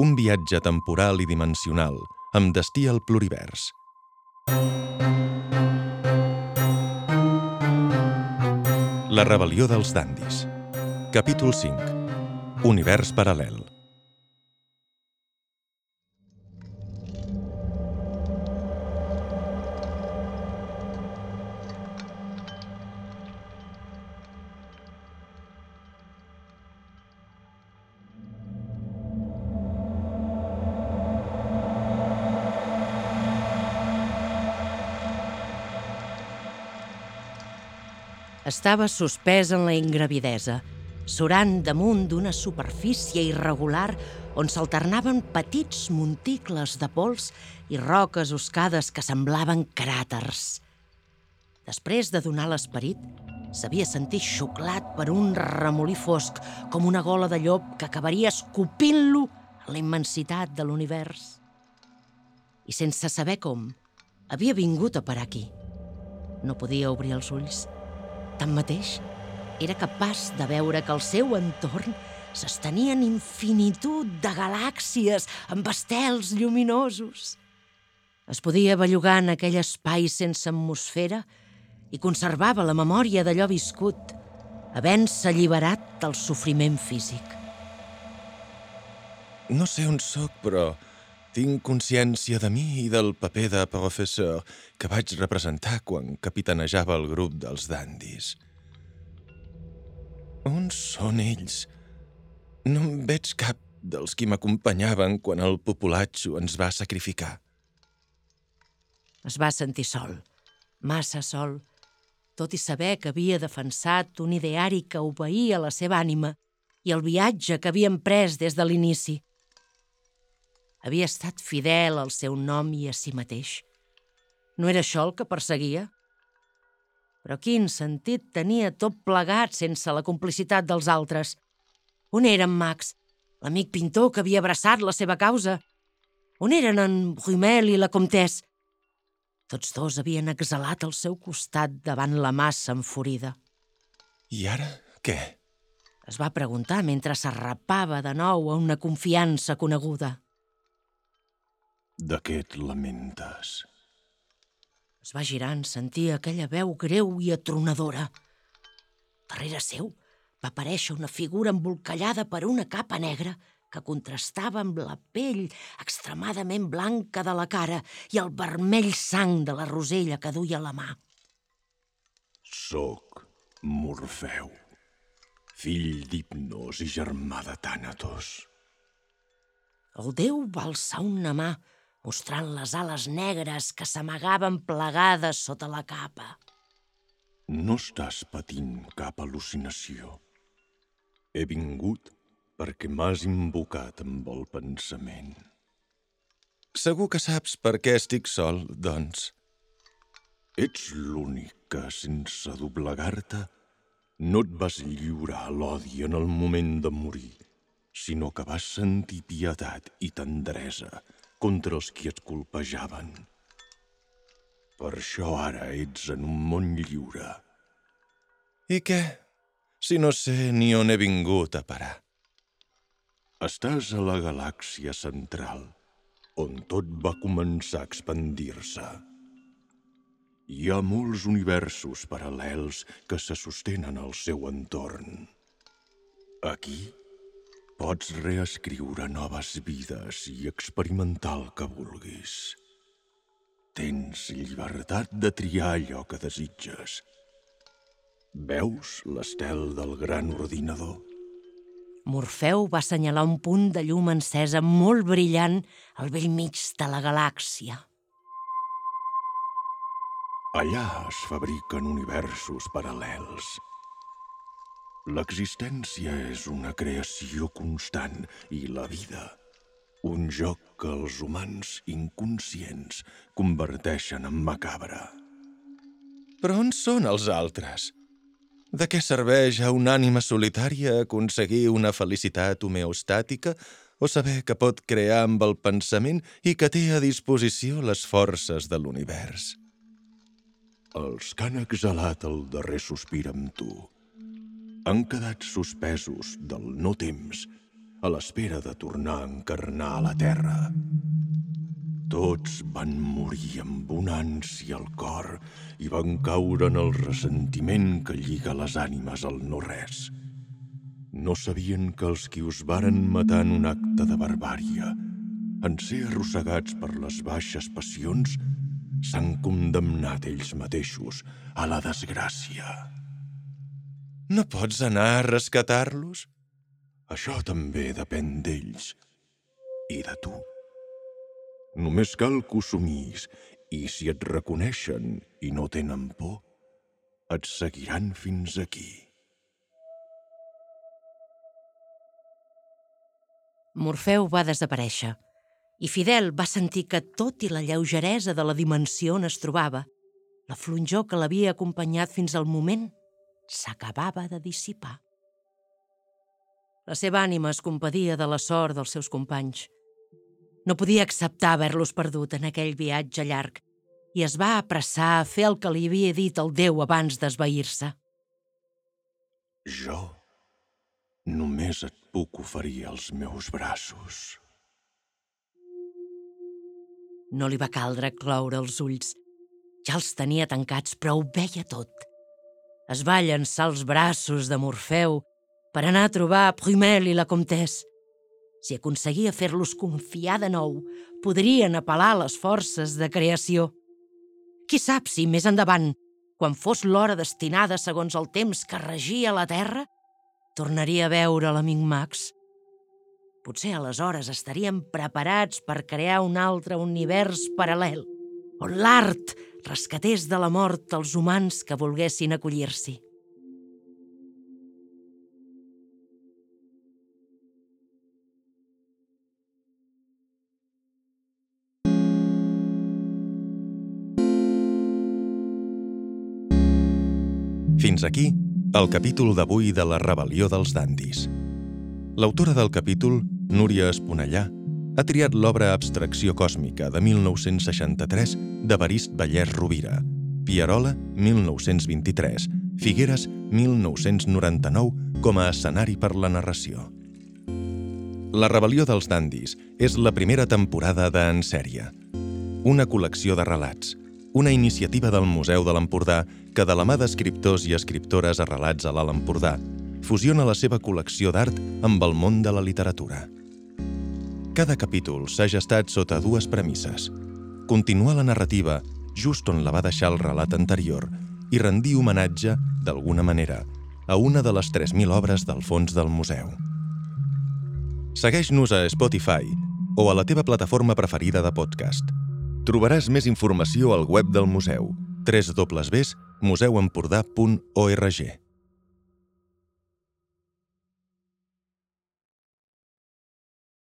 un viatge temporal i dimensional amb destí al plurivers. La rebel·lió dels dandis. Capítol 5. Univers paral·lel. Estava suspès en la ingravidesa, surant damunt d'una superfície irregular on s'alternaven petits monticles de pols i roques oscades que semblaven cràters. Després de donar l'esperit, s'havia sentit xuclat per un remolí fosc com una gola de llop que acabaria escopint-lo a la immensitat de l'univers. I sense saber com, havia vingut a parar aquí. No podia obrir els ulls. Tanmateix, era capaç de veure que al seu entorn s'estenien infinitud de galàxies amb estels lluminosos. Es podia bellugar en aquell espai sense atmosfera i conservava la memòria d'allò viscut, havent-se alliberat del sofriment físic. No sé on sóc, però tinc consciència de mi i del paper de professor que vaig representar quan capitanejava el grup dels dandis. On són ells? No en veig cap dels qui m'acompanyaven quan el populatxo ens va sacrificar. Es va sentir sol, massa sol, tot i saber que havia defensat un ideari que obeïa la seva ànima i el viatge que havia emprès des de l'inici. Havia estat fidel al seu nom i a si mateix. No era això el que perseguia? Però quin sentit tenia tot plegat sense la complicitat dels altres? On era en Max, l'amic pintor que havia abraçat la seva causa? On eren en Brumel i la Comtesse? Tots dos havien exhalat al seu costat davant la massa enfurida. I ara, què? Es va preguntar mentre s'arrapava de nou a una confiança coneguda. De què et lamentes? Es va girar en sentir aquella veu greu i atronadora. Darrere seu va aparèixer una figura embolcallada per una capa negra que contrastava amb la pell extremadament blanca de la cara i el vermell sang de la rosella que duia a la mà. Soc Morfeu, fill d'Hipnos i germà de Tànatos. El déu va alçar una mà, mostrant les ales negres que s'amagaven plegades sota la capa. No estàs patint cap al·lucinació. He vingut perquè m'has invocat amb el pensament. Segur que saps per què estic sol, doncs. Ets l'únic que, sense doblegar-te, no et vas lliurar a l'odi en el moment de morir, sinó que vas sentir pietat i tendresa contra els qui et colpejaven. Per això ara ets en un món lliure. I què? Si no sé ni on he vingut a parar. Estàs a la galàxia central, on tot va començar a expandir-se. Hi ha molts universos paral·lels que se sostenen al seu entorn. Aquí pots reescriure noves vides i experimentar el que vulguis. Tens llibertat de triar allò que desitges. Veus l'estel del gran ordinador? Morfeu va assenyalar un punt de llum encesa molt brillant al vell mig de la galàxia. Allà es fabriquen universos paral·lels. L'existència és una creació constant i la vida, un joc que els humans inconscients converteixen en macabre. Però on són els altres? De què serveix a una ànima solitària aconseguir una felicitat homeostàtica o saber que pot crear amb el pensament i que té a disposició les forces de l'univers? Els que han exhalat el darrer sospir amb tu han quedat suspesos del no-temps a l'espera de tornar a encarnar a la terra. Tots van morir amb una ànsia al cor i van caure en el ressentiment que lliga les ànimes al no-res. No sabien que els qui us varen matar en un acte de barbària, en ser arrossegats per les baixes passions, s'han condemnat ells mateixos a la desgràcia. No pots anar a rescatar-los? Això també depèn d'ells i de tu. Només cal que ho somis i si et reconeixen i no tenen por, et seguiran fins aquí. Morfeu va desaparèixer i Fidel va sentir que, tot i la lleugeresa de la dimensió on es trobava, la flonjor que l'havia acompanyat fins al moment s'acabava de dissipar. La seva ànima es compadia de la sort dels seus companys. No podia acceptar haver-los perdut en aquell viatge llarg i es va apressar a fer el que li havia dit el Déu abans d'esvair-se. Jo només et puc oferir els meus braços. No li va caldre cloure els ulls. Ja els tenia tancats, però ho veia tot. Es va llançar els braços de Morfeu per anar a trobar Prumel i la Comtesse. Si aconseguia fer-los confiar de nou, podrien apel·lar les forces de creació. Qui sap si més endavant, quan fos l'hora destinada segons el temps que regia la Terra, tornaria a veure l'amic Max. Potser aleshores estaríem preparats per crear un altre univers paral·lel, on l'art rescatés de la mort els humans que volguessin acollir-s'hi. Fins aquí el capítol d'avui de la rebel·lió dels dandis. L'autora del capítol, Núria Esponellà, ha triat l'obra Abstracció còsmica de 1963 d'Evarist Vallès Rovira, Pierola, 1923, Figueres, 1999, com a escenari per la narració. La rebel·lió dels dandis és la primera temporada de En sèrie, una col·lecció de relats, una iniciativa del Museu de l'Empordà que, de la mà d'escriptors i escriptores arrelats a l'Alt Empordà, fusiona la seva col·lecció d'art amb el món de la literatura. Cada capítol s'ha gestat sota dues premisses. Continuar la narrativa just on la va deixar el relat anterior i rendir homenatge, d'alguna manera, a una de les 3.000 obres del fons del museu. Segueix-nos a Spotify o a la teva plataforma preferida de podcast. Trobaràs més informació al web del museu www.museuempordà.org.